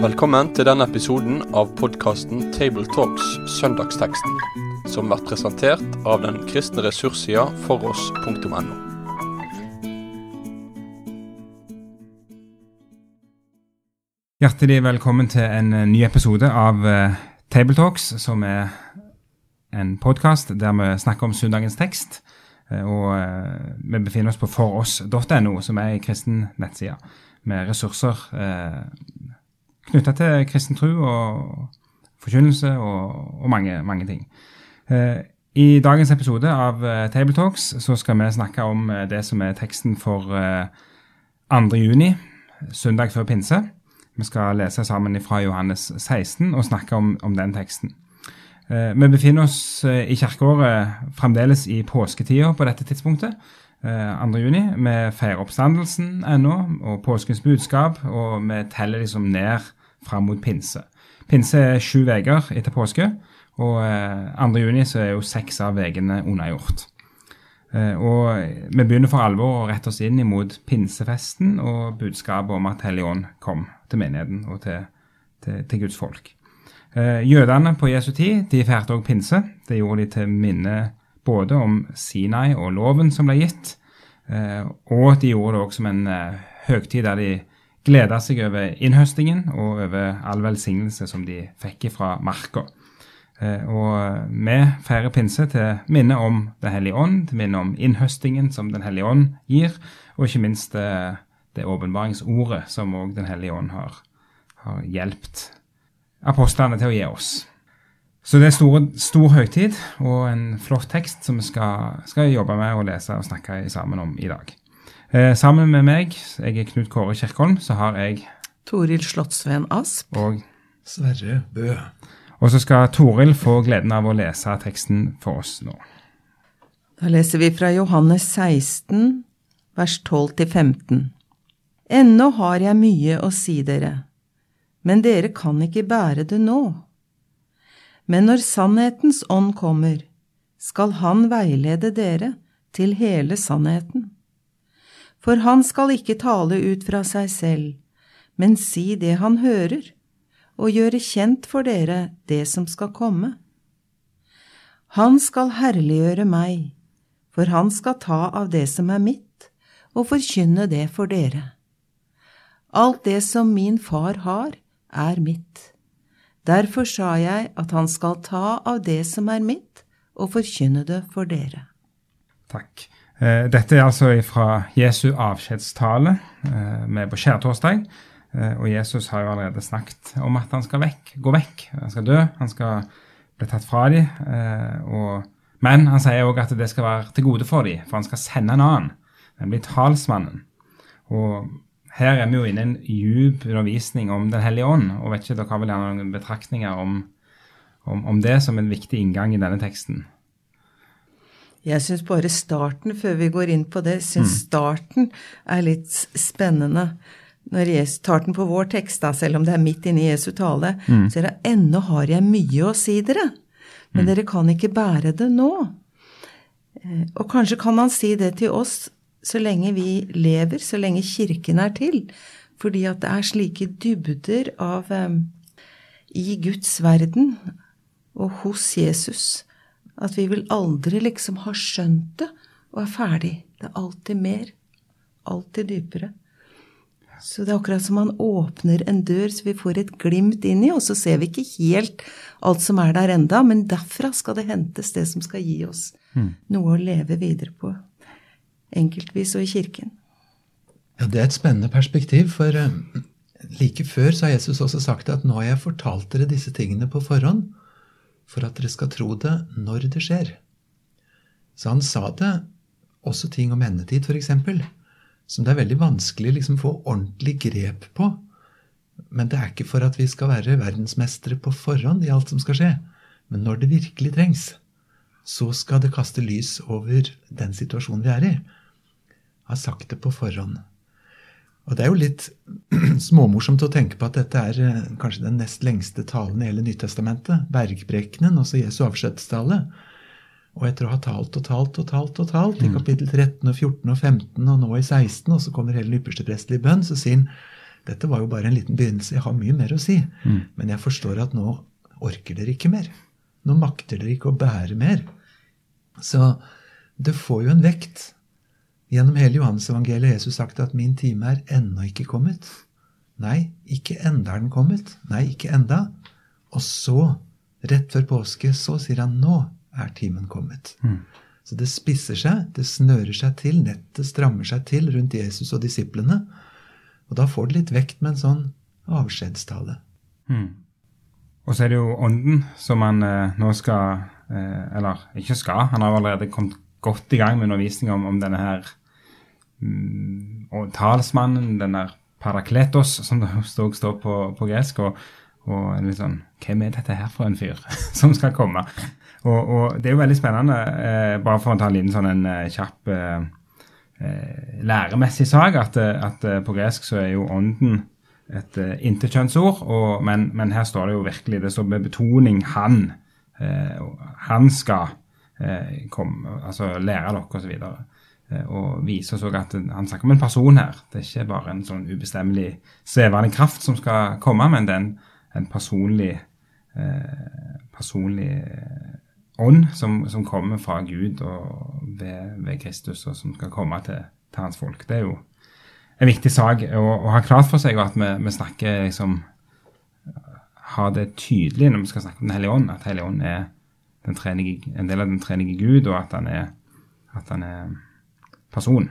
Velkommen til denne episoden av podkasten Tabletalks Søndagsteksten, som blir presentert av den kristne ressurssida foross.no. Hjertelig velkommen til en eh, ny episode av uh, Tabletalks, som er en podkast der vi snakker om søndagens tekst. Uh, og uh, vi befinner oss på foross.no, som er en kristen nettside med ressurser uh, knytta til kristen tro og forkynnelse og, og mange, mange, ting. I dagens episode av Tabletalks så skal vi snakke om det som er teksten for 2. juni, søndag før pinse. Vi skal lese sammen fra Johannes 16 og snakke om, om den teksten. Eh, vi befinner oss eh, i kirkeåret fremdeles i påsketida på dette tidspunktet. Eh, 2. juni. Vi feirer oppstandelsen ennå, og påskens budskap, og vi teller liksom ned fram mot pinse. Pinse er sju uker etter påske, og eh, 2. juni så er jo seks av ukene unnagjort. Eh, og vi begynner for alvor å rette oss inn imot pinsefesten og budskapet om at Helligånd kom til menigheten og til, til, til Guds folk. Eh, jødene på Jesu tid de feirte òg pinse. Det gjorde de til minne både om Sinai og loven som ble gitt, eh, og de gjorde det òg som en høgtid der de gleda seg over innhøstingen og over all velsignelse som de fikk fra marka. Eh, og vi feirer pinse til minne om Den hellige ånd, til minne om innhøstingen som Den hellige ånd gir, og ikke minst det, det åpenbaringsordet som òg Den hellige ånd har, har hjulpet apostlene til å gi oss. Så det er stor, stor høytid og en flott tekst som vi skal, skal jobbe med å lese og snakke sammen om i dag. Eh, sammen med meg, jeg er Knut Kåre Kirkholm, så har jeg Toril Slottsveen Asp. Og Sverre Bø. Og så skal Toril få gleden av å lese teksten for oss nå. Da leser vi fra Johannes 16, vers 12-15. Ennå har jeg mye å si dere, men dere kan ikke bære det nå. Men når sannhetens ånd kommer, skal han veilede dere til hele sannheten. For han skal ikke tale ut fra seg selv, men si det han hører og gjøre kjent for dere det som skal komme. Han skal herliggjøre meg, for han skal ta av det som er mitt, og forkynne det for dere. Alt det som min far har, er mitt. Derfor sa jeg at han skal ta av det som er mitt, og forkynne det for dere. Takk. Eh, dette er altså fra Jesu avskjedstale Vi med på skjærtorsdag. Eh, og Jesus har jo allerede snakket om at han skal vekk, gå vekk. Han skal dø. Han skal bli tatt fra dem. Eh, men han sier òg at det skal være til gode for dem, for han skal sende en annen. Blir talsmannen. Og her er vi jo inne i en djup undervisning om Den hellige ånd. Og vet ikke dere har vel noen betraktninger om, om, om det som en viktig inngang i denne teksten? Jeg syns bare starten, før vi går inn på det, syns mm. starten er litt spennende når Jesus tar den på vår tekst, da, selv om det er midt inne i Jesu tale, mm. så er det ennå har jeg mye å si dere, men mm. dere kan ikke bære det nå. Eh, og kanskje kan han si det til oss så lenge vi lever, så lenge Kirken er til, fordi at det er slike dybder av um, i Guds verden og hos Jesus at vi vil aldri liksom ha skjønt det og er ferdig. Det er alltid mer, alltid dypere. Så det er akkurat som man åpner en dør, så vi får et glimt inn i, og så ser vi ikke helt alt som er der enda, men derfra skal det hentes det som skal gi oss mm. noe å leve videre på. Enkeltvis og i kirken. Ja, Det er et spennende perspektiv, for uh, like før så har Jesus også sagt at nå har jeg fortalt dere disse tingene på forhånd for at dere skal tro det når det skjer. Så han sa det også ting om endetid, f.eks som det er veldig vanskelig liksom få ordentlig grep på. Men det er ikke for at vi skal være verdensmestere på forhånd i alt som skal skje. Men når det virkelig trengs, så skal det kaste lys over den situasjonen vi er i. Har sagt det på forhånd. Og det er jo litt småmorsomt å tenke på at dette er eh, kanskje den nest lengste talen i hele Nytestamentet. Bergprekenen, også Jesu avskjedstale. Og etter å ha talt og talt og talt og talt i kapittel 13 og 14 og 15 og nå i 16, og så kommer hele den ypperste prestelige bønn, så sier han dette var jo bare en liten begynnelse, jeg har mye mer å si. Men jeg forstår at nå orker dere ikke mer. Nå makter dere ikke å bære mer. Så det får jo en vekt. Gjennom hele Johannes-evangeliet har Jesus sagt at 'min time er ennå ikke kommet'. Nei, ikke enda er den kommet. Nei, ikke enda. Og så, rett før påske, så sier han 'nå er timen kommet'. Så det spisser seg, det snører seg til, nettet strammer seg til rundt Jesus og disiplene. Og da får det litt vekt med en sånn avskjedstale. Og så er det jo Ånden som han eh, nå skal eh, Eller ikke skal, han har allerede kommet godt i gang med undervisning om, om denne her mm, og talsmannen, den der parakletos, som det også står på, på gresk. Og, og litt sånn Hvem er dette her for en fyr som skal komme? Og, og det er jo veldig spennende, eh, bare for å ta en liten sånn en eh, kjapp eh, eh, læremessig sak, at, eh, at på gresk så er jo ånden et interkjønnsord, og, men, men her står det jo virkelig det står med betoning 'han'. Eh, han skal komme, altså lære dere osv. Eh, og vise oss at han snakker om en person her. Det er ikke bare en sånn ubestemmelig svevende kraft som skal komme, men det er en, personlig, eh, personlig eh, ånd som, som kommer fra Gud og ved, ved Kristus, og som skal komme til, til hans folk. Det er jo en viktig sak å, å ha klart for seg, og at vi, vi snakker liksom Har det tydelig når vi skal snakke om Den hellige ånd, at Hellige ånd er trenige, en del av den trenige Gud, og at han er, at han er person,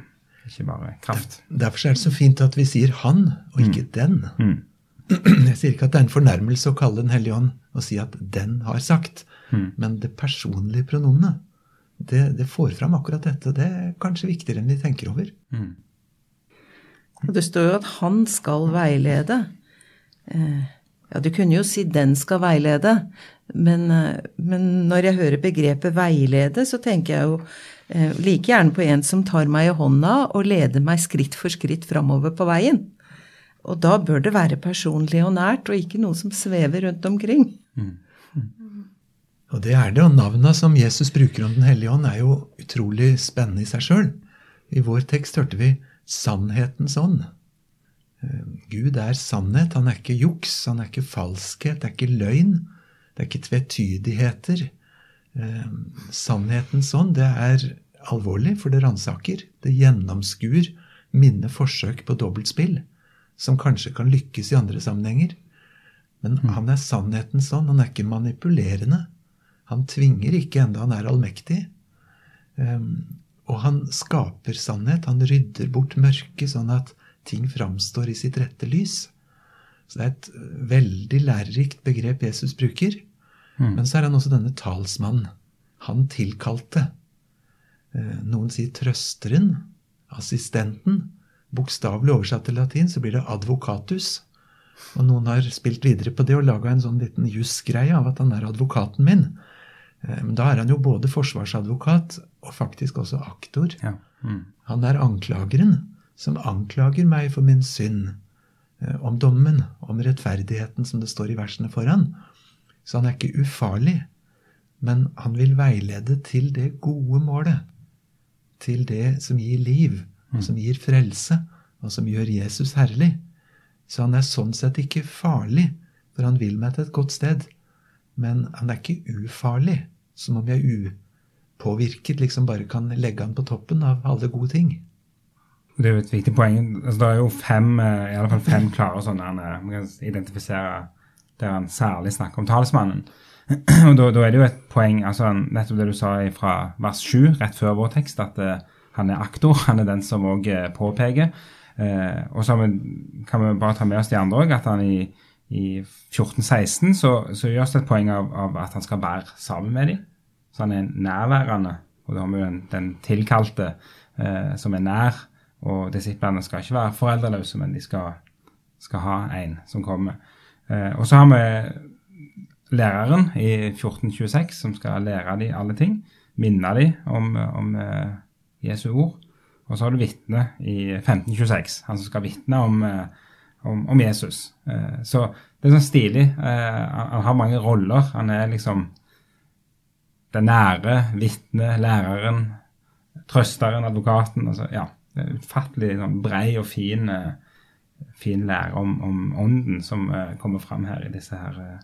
ikke bare kraft. Derfor er det så fint at vi sier 'han' og ikke 'den'. Jeg sier ikke at det er en fornærmelse å kalle Den hellige ånd og si at 'den har sagt', men det personlige pronomenet, det, det får fram akkurat dette. Det er kanskje viktigere enn vi tenker over. Og det står jo at han skal veilede. Eh, Ja, du kunne jo si den skal veilede, men, eh, men når jeg hører begrepet veilede, så tenker jeg jo like gjerne på en som tar meg i hånda og leder meg skritt for skritt framover på veien. Og da bør det være personlig og nært, og ikke noe som svever rundt omkring. Og det er det, og navna som Jesus bruker om Den hellige ånd, er jo utrolig spennende i seg sjøl. I vår tekst hørte vi 'sannhetens ånd'. Eh, Gud er sannhet. Han er ikke juks, han er ikke falskhet, det er ikke løgn. Det er ikke tvetydigheter. Eh, Sannhetens ånd, det er alvorlig, for det ransaker. Det gjennomskuer mine forsøk på dobbeltspill, som kanskje kan lykkes i andre sammenhenger. Men han er sannhetens ånd. Han er ikke manipulerende. Han tvinger ikke enda han er allmektig. Um, og han skaper sannhet. Han rydder bort mørket, sånn at ting framstår i sitt rette lys. Så det er et veldig lærerikt begrep Jesus bruker. Men så er han også denne talsmannen. Han tilkalte. Eh, Noen sier trøsteren, assistenten. Bokstavelig oversatt til latin så blir det advocatus. Og noen har spilt videre på det og laga en sånn liten jusgreie av at han er advokaten min. Eh, Men da er han jo både forsvarsadvokat og faktisk også aktor. Ja. Mm. Han er anklageren som anklager meg for min synd, eh, om dommen, om rettferdigheten, som det står i versene foran. Så han er ikke ufarlig, men han vil veilede til det gode målet. Til det som gir liv, og som gir frelse, og som gjør Jesus herlig. Så han er sånn sett ikke farlig, for han vil meg til et godt sted. Men han er ikke ufarlig, som om jeg upåvirket liksom bare kan legge han på toppen av alle gode ting. Det er jo et viktig poeng. Altså, det er jo fem, eh, i alle fall fem klare sånne eh, man kan identifisere der han særlig snakker om talsmannen. Og da, da er det jo et poeng, altså nettopp det du sa fra vers 7, rett før vår tekst, at uh, han er aktor. Han er den som òg påpeker. Uh, og så kan vi bare ta med oss de andre òg, at han i, i 14-16 så, så gjøres det et poeng av, av at han skal være sammen med dem. Så han er nærværende. Og da har vi jo en, den tilkalte eh, som er nær. Og disiplene skal ikke være foreldreløse, men de skal, skal ha en som kommer. Eh, og så har vi læreren i 1426 som skal lære dem alle ting. Minne dem om, om eh, Jesu ord. Og så har du vitnet i 1526, han som skal vitne om, eh, om, om Jesus. Så det er sånn stilig. Han, har mange roller. Han er liksom den nære, vitnet, læreren, trøsteren, advokaten. altså ja, Utfattelig sånn, brei og fin, eh, fin lære om, om ånden som uh, kommer fram her i disse her uh,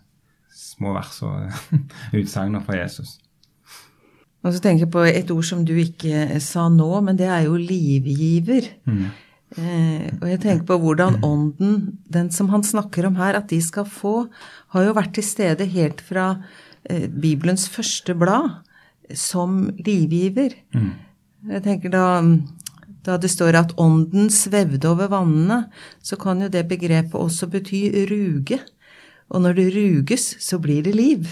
små vers og utsagnene fra Jesus. Og så tenker jeg på et ord som du ikke sa nå, men det er jo livgiver. Mm. Eh, og jeg tenker på hvordan ånden, den som han snakker om her, at de skal få, har jo vært til stede helt fra eh, Bibelens første blad som livgiver. Mm. Jeg tenker da, da det står at ånden svevde over vannene, så kan jo det begrepet også bety ruge. Og når det ruges, så blir det liv.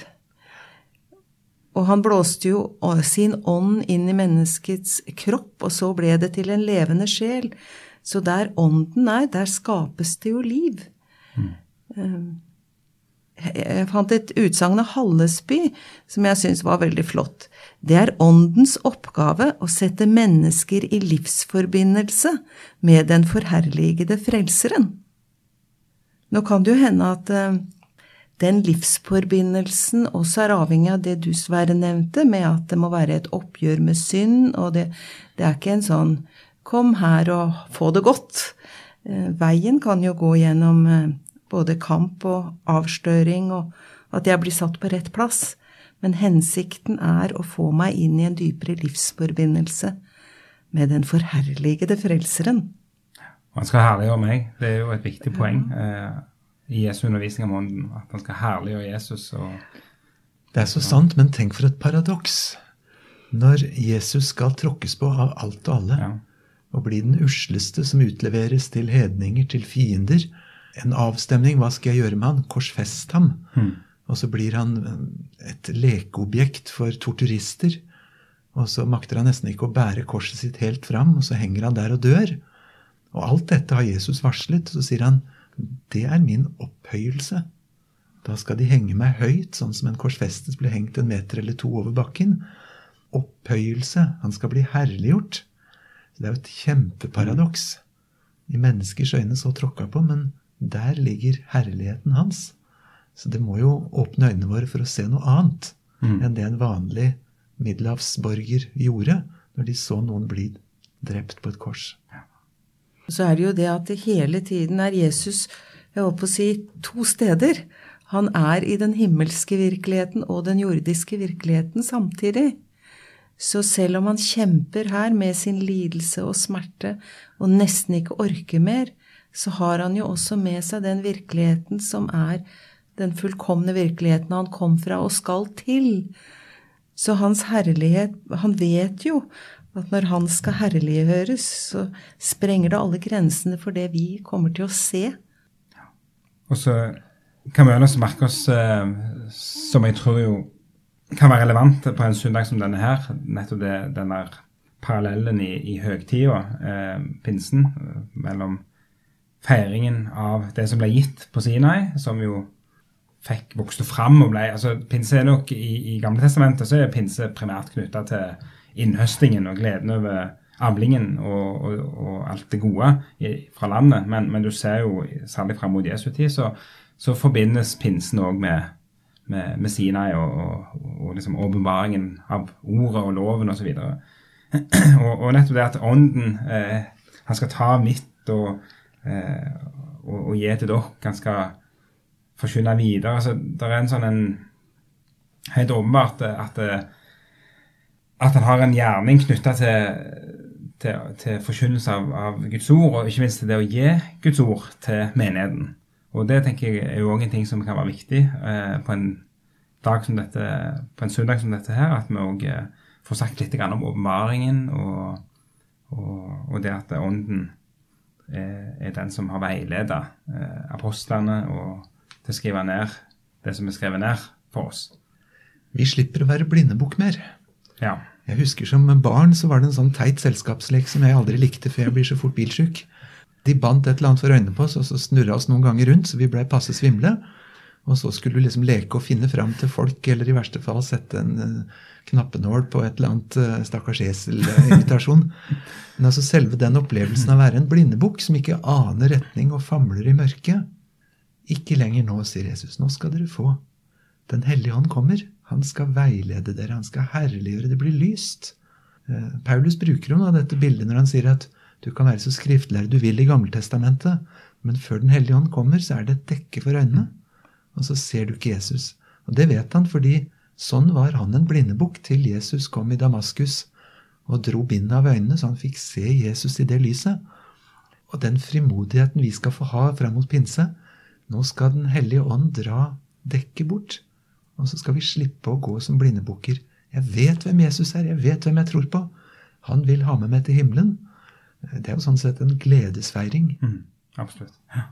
Og han blåste jo sin ånd inn i menneskets kropp, og så ble det til en levende sjel. Så der ånden er, der skapes det jo liv. Mm. Jeg fant et utsagn av Hallesby som jeg syns var veldig flott. Det er åndens oppgave å sette mennesker i livsforbindelse med den forherligede Frelseren. Nå kan det jo hende at eh, den livsforbindelsen også er avhengig av det du, Sverre, nevnte, med at det må være et oppgjør med synd, og det, det er ikke en sånn 'kom her og få det godt'. Eh, veien kan jo gå gjennom eh, både kamp og avstøring, og at jeg blir satt på rett plass. Men hensikten er å få meg inn i en dypere livsforbindelse med den forherligede Frelseren. Han skal herliggjøre meg. Det er jo et viktig poeng. Eh, i Jesu undervisning om ånden. At han skal herliggjøre Jesus. Og, det er så sant, men tenk for et paradoks. Når Jesus skal tråkkes på av alt og alle, ja. og bli den usleste som utleveres til hedninger, til fiender En avstemning, hva skal jeg gjøre med han? Korsfest ham. Hmm. Og så blir han et lekeobjekt for torturister. Og så makter han nesten ikke å bære korset sitt helt fram, og så henger han der og dør. Og alt dette har Jesus varslet. Så sier han det er min opphøyelse. Da skal de henge meg høyt, sånn som en korsfestet ble hengt en meter eller to over bakken. Opphøyelse. Han skal bli herliggjort. Det er jo et kjempeparadoks. I menneskers øyne så tråkka på, men der ligger herligheten hans. Så det må jo åpne øynene våre for å se noe annet mm. enn det en vanlig middelhavsborger gjorde når de så noen bli drept på et kors. Ja så er det jo det at det hele tiden er Jesus jeg holdt på å si, to steder. Han er i den himmelske virkeligheten og den jordiske virkeligheten samtidig. Så selv om han kjemper her med sin lidelse og smerte og nesten ikke orker mer, så har han jo også med seg den virkeligheten som er den fullkomne virkeligheten han kom fra og skal til. Så hans herlighet Han vet jo at når han skal herliggjøres, så sprenger det alle grensene for det vi kommer til å se. Og så kan vi også merke oss, eh, som jeg tror jo kan være relevant på en søndag som denne her, nettopp det, den der parallellen i, i høgtida, eh, pinsen, mellom feiringen av det som ble gitt på Sinai, som jo fikk vokste fram og ble altså Pinse er nok i, i Gamle testamentet så er pinse primært knytta til innhøstingen og gleden over avlingen og, og, og alt det gode i, fra landet. Men, men, du ser jo, særlig fram mot Jesu tid, så, så forbindes pinsen òg med, med, med, Sinai og, og, liksom åpenbaringen av ordet og loven osv. Og, og, og nettopp det at ånden eh, Han skal ta mitt og, eh, og, og, gi til dere. Han skal forkynne videre. altså Det er en sånn en Helt åpenbart at, at en har en gjerning knytta til, til, til forkynnelse av, av, Guds ord, og ikke minst til det å gi Guds ord til menigheten. Og det tenker jeg er jo òg en ting som kan være viktig eh, på en dag som dette, på en søndag som dette her, at vi òg eh, får sagt litt om åpenbaringen og, og, og, det at Ånden er, er den som har veileda eh, apostlene og til å skrive ned det som er skrevet ned for oss. Vi slipper å være blindebukk mer. Ja. Jeg husker Som barn så var det en sånn teit selskapslek som jeg aldri likte før jeg blir så fort bilsjuk. De bandt et eller annet for øynene på oss, og så snurra oss noen ganger rundt, så vi blei passe svimle. Og så skulle du liksom leke og finne fram til folk, eller i verste fall sette en uh, knappenål på et eller annet uh, stakkars esel-invitasjon. Men altså selve den opplevelsen av å være en blindebukk som ikke aner retning og famler i mørket Ikke lenger nå, sier Jesus. Nå skal dere få. Den hellige ånd kommer. Han skal veilede dere, han skal herliggjøre. Det blir lyst. Eh, Paulus bruker jo av dette bildet når han sier at du kan være så skriftlærer du vil i Gammeltestamentet, men før Den hellige ånd kommer, så er det et dekke for øynene. Og så ser du ikke Jesus. Og det vet han fordi sånn var han en blindebukk til Jesus kom i Damaskus og dro bindet av øynene, så han fikk se Jesus i det lyset. Og den frimodigheten vi skal få ha fram mot pinse Nå skal Den hellige ånd dra dekket bort, og så skal vi slippe å gå som blindebukker. Jeg vet hvem Jesus er, jeg vet hvem jeg tror på. Han vil ha med meg til himmelen. Det er jo sånn sett en gledesfeiring. Mm, absolutt. Ja.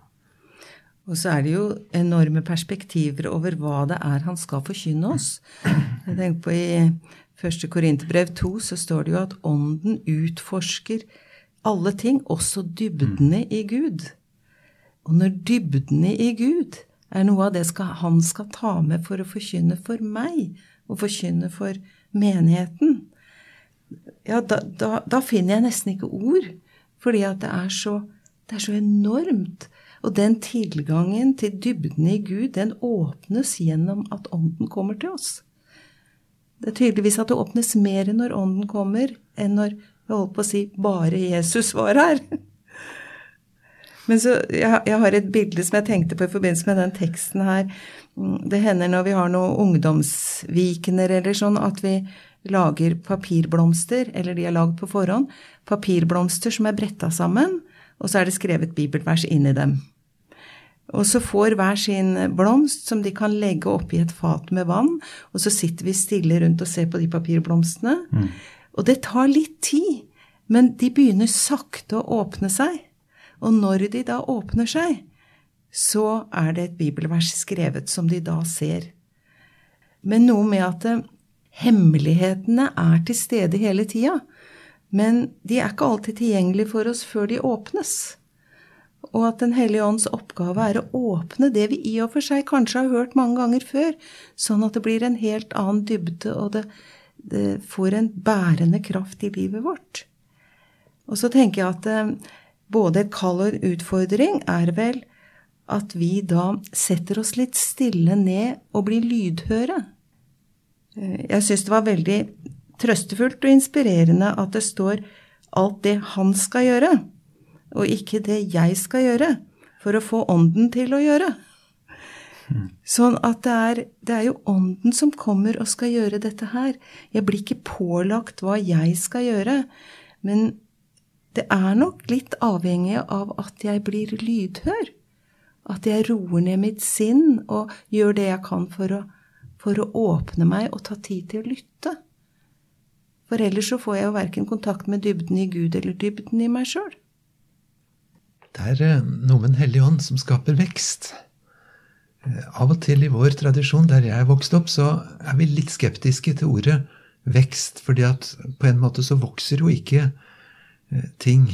Og så er det jo enorme perspektiver over hva det er han skal forkynne oss. Jeg tenker på I første Korinterbrev 2 så står det jo at Ånden utforsker alle ting, også dybdene i Gud. Og når dybdene i Gud er noe av det skal, han skal ta med for å forkynne for meg, og forkynne for menigheten, ja, da, da, da finner jeg nesten ikke ord. Fordi at det er så, det er så enormt. Og den tilgangen til dybden i Gud, den åpnes gjennom at Ånden kommer til oss. Det er tydeligvis at det åpnes mer når Ånden kommer, enn når jeg holdt på å si bare Jesus var her. Men så, jeg, jeg, har et bilde som jeg tenkte på i forbindelse med den teksten her. Det hender når vi har noen ungdomsvikener eller sånn, at vi lager papirblomster, eller de er lagd på forhånd, papirblomster som er bretta sammen, og så er det skrevet bibelvers inni dem. Og så får hver sin blomst som de kan legge oppi et fat med vann, og så sitter vi stille rundt og ser på de papirblomstene. Mm. Og det tar litt tid, men de begynner sakte å åpne seg. Og når de da åpner seg, så er det et bibelvers skrevet som de da ser. Men noe med at eh, hemmelighetene er til stede hele tida, men de er ikke alltid tilgjengelige for oss før de åpnes. Og at Den hellige ånds oppgave er å åpne det vi i og for seg kanskje har hørt mange ganger før, sånn at det blir en helt annen dybde, og det, det får en bærende kraft i livet vårt. Og så tenker jeg at eh, både et kall og en utfordring er vel at vi da setter oss litt stille ned og blir lydhøre. Eh, jeg syns det var veldig trøstefullt og inspirerende at det står alt det han skal gjøre, og ikke det jeg skal gjøre, for å få ånden til å gjøre. Sånn at det er, det er jo ånden som kommer og skal gjøre dette her. Jeg blir ikke pålagt hva jeg skal gjøre, men det er nok litt avhengig av at jeg blir lydhør. At jeg roer ned mitt sinn og gjør det jeg kan for å, for å åpne meg og ta tid til å lytte. For ellers så får jeg jo verken kontakt med dybden i Gud eller dybden i meg sjøl. Det er eh, noe med Den hellige ånd som skaper vekst. Eh, av og til i vår tradisjon, der jeg er vokst opp, så er vi litt skeptiske til ordet vekst. fordi at på en måte så vokser jo ikke ting.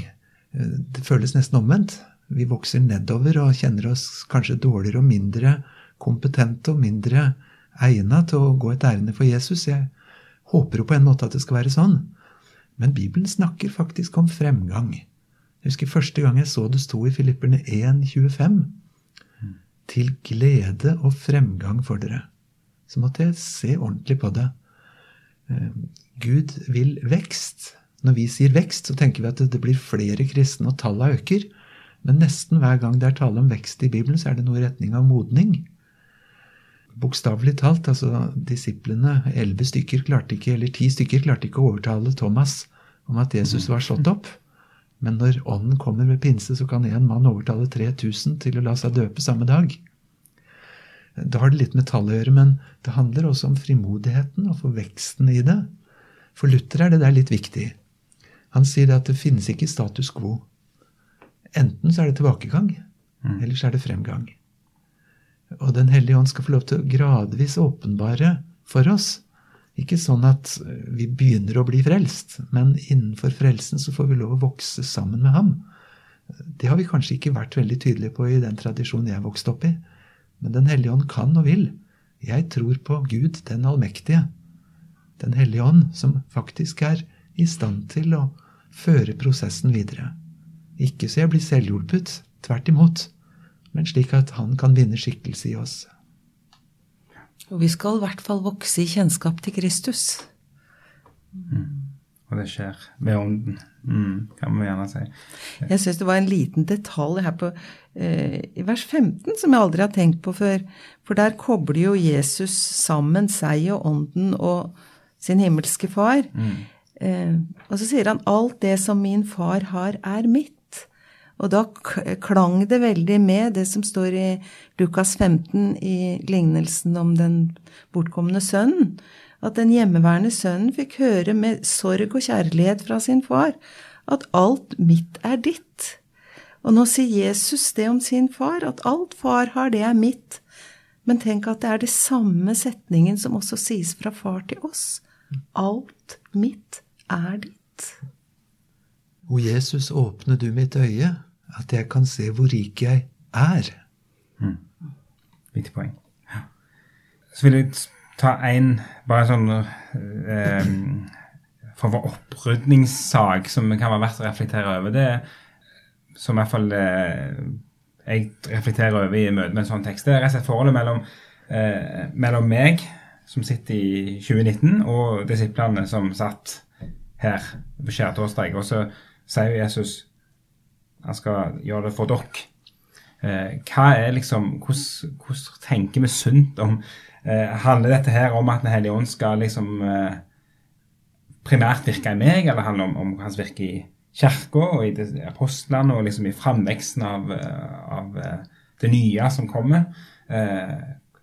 Eh, det føles nesten omvendt. Vi vokser nedover og kjenner oss kanskje dårligere og mindre kompetente og mindre egna til å gå et ærend for Jesus. Jeg håper jo på en måte at det skal være sånn. Men Bibelen snakker faktisk om fremgang. Jeg husker første gang jeg så det sto i Filipperne 1,25. Til glede og fremgang for dere. Så måtte jeg se ordentlig på det. Eh, Gud vil vekst. Når vi sier vekst, så tenker vi at det blir flere kristne, og tallene øker. Men nesten hver gang det er tale om vekst i Bibelen, så er det noe i retning av modning. Bokstavelig talt, altså disiplene, elleve stykker klarte ikke, eller ti stykker klarte ikke å overtale Thomas om at Jesus var slått opp. Men når Ånden kommer med pinse, så kan én mann overtale 3000 til å la seg døpe samme dag. Da har det litt med tall å gjøre, men det handler også om frimodigheten og for veksten i det. For Luther er det der litt viktig. Han sier at det finnes ikke status quo. Enten så er det tilbakegang, mm. eller så er det fremgang. Og Den hellige ånd skal få lov til å gradvis åpenbare for oss. Ikke sånn at vi begynner å bli frelst, men innenfor frelsen så får vi lov å vokse sammen med ham. Det har vi kanskje ikke vært veldig tydelige på i den tradisjonen jeg vokste opp i. Men Den hellige ånd kan og vil. Jeg tror på Gud, den allmektige. Den hellige ånd, som faktisk er i stand til å føre prosessen videre. Ikke så jeg blir selvhjulpet, tvert imot, men slik at han kan vinne skikkelse i oss. Og vi skal i hvert fall vokse i kjennskap til Kristus. Og det skjer ved ånden, mm, kan vi gjerne si. Jeg syns det var en liten detalj her på, eh, i vers 15 som jeg aldri har tenkt på før. For der kobler jo Jesus sammen seg og ånden og sin himmelske far. Eh, og så sier han 'alt det som min far har, er mitt'. Og da klang det veldig med det som står i Lukas 15 i lignelsen om den bortkomne sønnen. At den hjemmeværende sønnen fikk høre med sorg og kjærlighet fra sin far at alt mitt er ditt. Og nå sier Jesus det om sin far, at alt far har, det er mitt. Men tenk at det er det samme setningen som også sies fra far til oss. Alt mitt er ditt. O Jesus, åpne du mitt øye, at jeg kan se hvor rik jeg er. Viktig poeng. Ja. Så vil jeg ta en bare sånn eh, for vår opprydningssak som kan være verdt å reflektere over. Det som i hvert fall eh, jeg reflekterer over i møte med en sånn tekst, det er rett og slett forholdet mellom, eh, mellom meg, som sitter i 2019, og disiplene som satt her på skjærtorsdag. Og så sier Jesus han skal gjøre det for dere. Eh, hva er liksom, hvordan, hvordan tenker vi sunt om eh, Handler dette her om at Den hellige ånd skal liksom eh, primært virke i meg, eller handler det om, om hans virke i kirka og i apostlene og liksom i framveksten av, eh, av eh, det nye som kommer? Eh,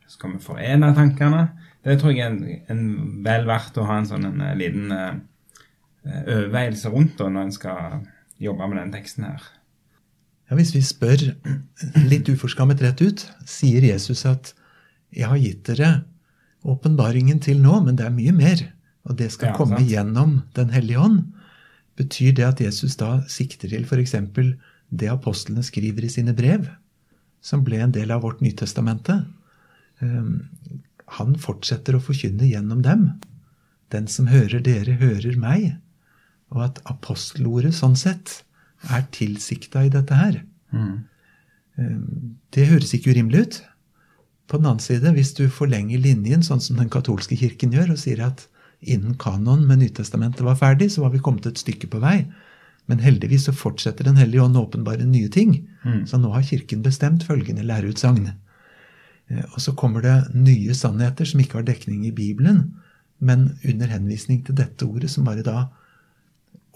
skal vi forene tankene? Det tror jeg er en, en vel verdt å ha en sånn en, en liten eh, eh, rundt da, når en skal jobbe med den teksten her. Ja, Hvis vi spør litt uforskammet rett ut, sier Jesus at 'Jeg har gitt dere åpenbaringen til nå, men det er mye mer', og det skal Ja, komme sant. gjennom Den hellige ånd. Betyr det at Jesus da sikter til f.eks. det apostlene skriver i sine brev, som ble en del av vårt Nytestamente? Um, Han fortsetter å forkynne gjennom dem. Den som hører dere, hører meg. Og at apostelordet sånn sett er tilsikta i dette her. Mm. Det høres ikke urimelig ut. På den annen side, hvis du forlenger linjen sånn som den katolske kirken gjør, og sier at innen kanon med Nytestamentet var ferdig, så var vi kommet et stykke på vei. Men heldigvis så fortsetter Den hellige ånd å åpenbare nye ting. Så nå har Kirken bestemt følgende læreutsagn. Eh, Og så kommer det nye sannheter som ikke har dekning i Bibelen, men under henvisning til dette ordet, som bare da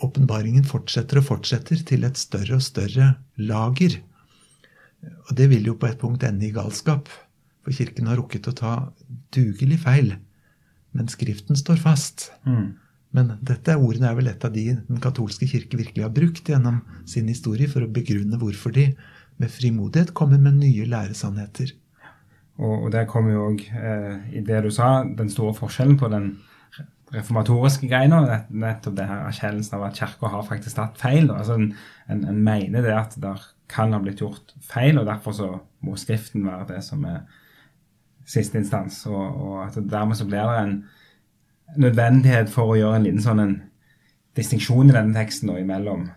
åpenbaringen fortsetter og fortsetter til et større og større lager. Og det vil jo på et punkt ende i galskap, for Kirken har rukket å ta dugelig feil. Men Skriften står fast. Men dette ordene er vel et av de den katolske kirke virkelig har brukt gjennom sin historie for å begrunne hvorfor de med frimodighet kommer med nye læresannheter. Og, og der kommer jo òg, eh, i det du sa, den store forskjellen på den reformatoriske greiene, nett- Nettopp det her erkjennelsen av at kirka har faktisk tatt feil. Altså en, en, en mener det at det kan ha blitt gjort feil, og derfor så må Skriften være det som er siste instans. Og, og at dermed så blir det en nødvendighet for å gjøre en liten sånn en distinksjon i denne teksten da, imellom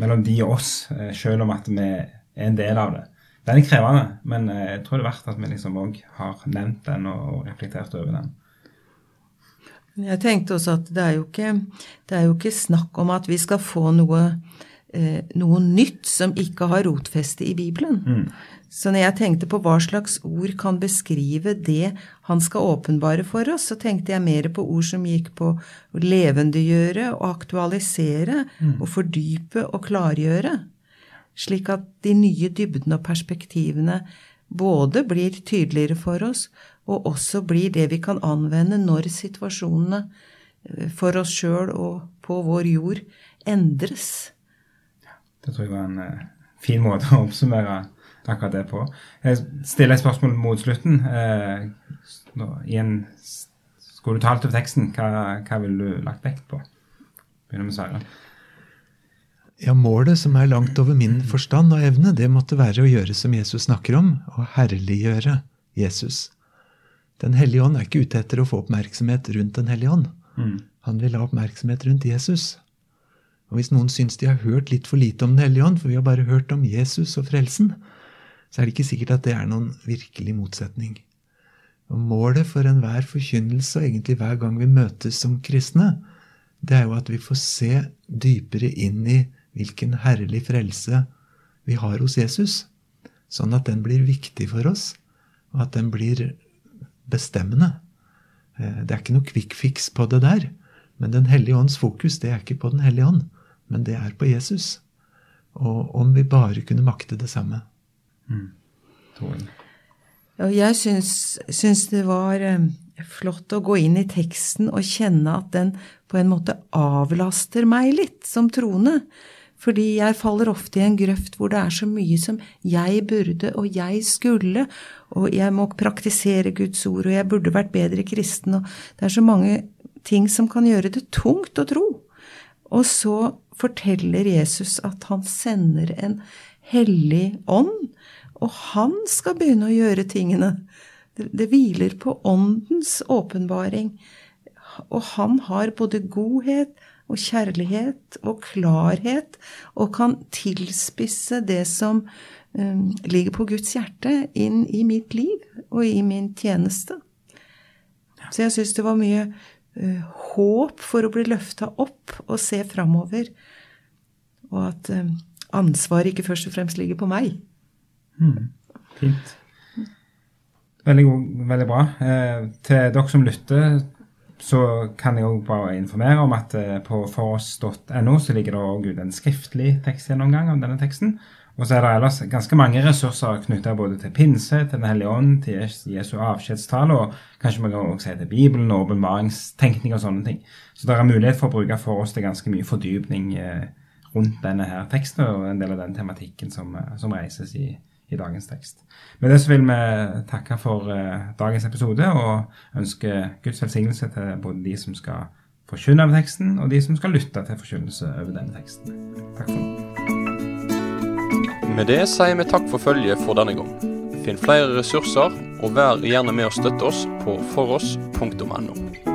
mellom de og oss, eh, selv om at vi er en del av det. Den er krevende, men eh, jeg tror det er verdt at vi liksom òg har nevnt den og, og reflektert over den. Jeg tenkte også at det er jo ikke, det er jo ikke snakk om at vi skal få noe, eh, noe nytt som ikke har rotfeste i Bibelen. Så når jeg tenkte på hva slags ord kan beskrive det han skal åpenbare for oss, så tenkte jeg mer på ord som gikk på å levendegjøre og aktualisere og fordype og klargjøre. Slik at de nye dybdene og perspektivene både blir tydeligere for oss, og også blir det vi kan anvende når situasjonene eh, for oss sjøl og på vår jord endres. Det tror jeg var en eh, fin måte å oppsummere akkurat det på. Jeg stiller et spørsmål mot slutten. Eh, nå, i en, skulle du talt over teksten, hva, hva ville du lagt vekt på? Begynner med Sverre. Ja, målet som er langt over min forstand og evne, det måtte være å gjøre som Jesus snakker om, å herliggjøre Jesus. Den hellige ånd er ikke ute etter å få oppmerksomhet rundt Den hellige ånd. Han vil ha oppmerksomhet rundt Jesus. Og hvis noen syns de har hørt litt for lite om Den hellige ånd, for vi har bare hørt om Jesus og frelsen, så er det ikke sikkert at det er noen virkelig motsetning. Og Målet for enhver forkynnelse, og egentlig hver gang vi møtes som kristne, det er jo at vi får se dypere inn i hvilken herlig frelse vi har hos Jesus. Sånn at den blir viktig for oss, og at den blir bestemmende. Eh, det er ikke noe quick fix på det der. Men Den hellige ånds fokus det er ikke på Den hellige ånd, men det er på Jesus. Og om vi bare kunne makte det samme. Mm. Jeg syns, syns det var eh, flott å gå inn i teksten og kjenne at den på en måte avlaster meg litt som troende. Fordi jeg faller ofte i en grøft hvor det er så mye som jeg burde og jeg skulle, og jeg må praktisere Guds ord, og jeg burde vært bedre kristen, og det er så mange ting som kan gjøre det tungt å tro. Og så forteller Jesus at han sender en hellig ånd, og han skal begynne å gjøre tingene. Det, det hviler på åndens åpenbaring. Og han har både godhet og kjærlighet og klarhet, og kan tilspisse det som um, ligger på Guds hjerte, inn i mitt liv og i min tjeneste. Så jeg syns det var mye uh, håp for å bli løfta opp og se framover, og at um, ansvaret ikke først og fremst ligger på meg. Mm. Fint. Veldig, veldig bra. Eh, til dere som lytter, så kan jeg òg bare informere om at eh, på foross.no så ligger det òg ut en skriftlig tekstgjennomgang av denne teksten. Og så er det ellers ganske mange ressurser knytta både til pinse, til Den hellige ånd, til Jesu avskjedstale, og kanskje vi kan også si til Bibelen og åpenbaringstenkning og sånne ting. Så det er mulighet for å bruke for oss til ganske mye fordypning eh, rundt denne her teksten og en del av den tematikken som, som reises i, i dagens tekst. Med det så vil vi takke for uh, dagens episode og ønske Guds velsignelse til både de som skal forkynne over teksten, og de som skal lytte til forkynnelse over denne teksten. Takk for nå. Med det sier vi takk for følget for denne gang. Finn flere ressurser, og vær gjerne med å støtte oss på foross.no.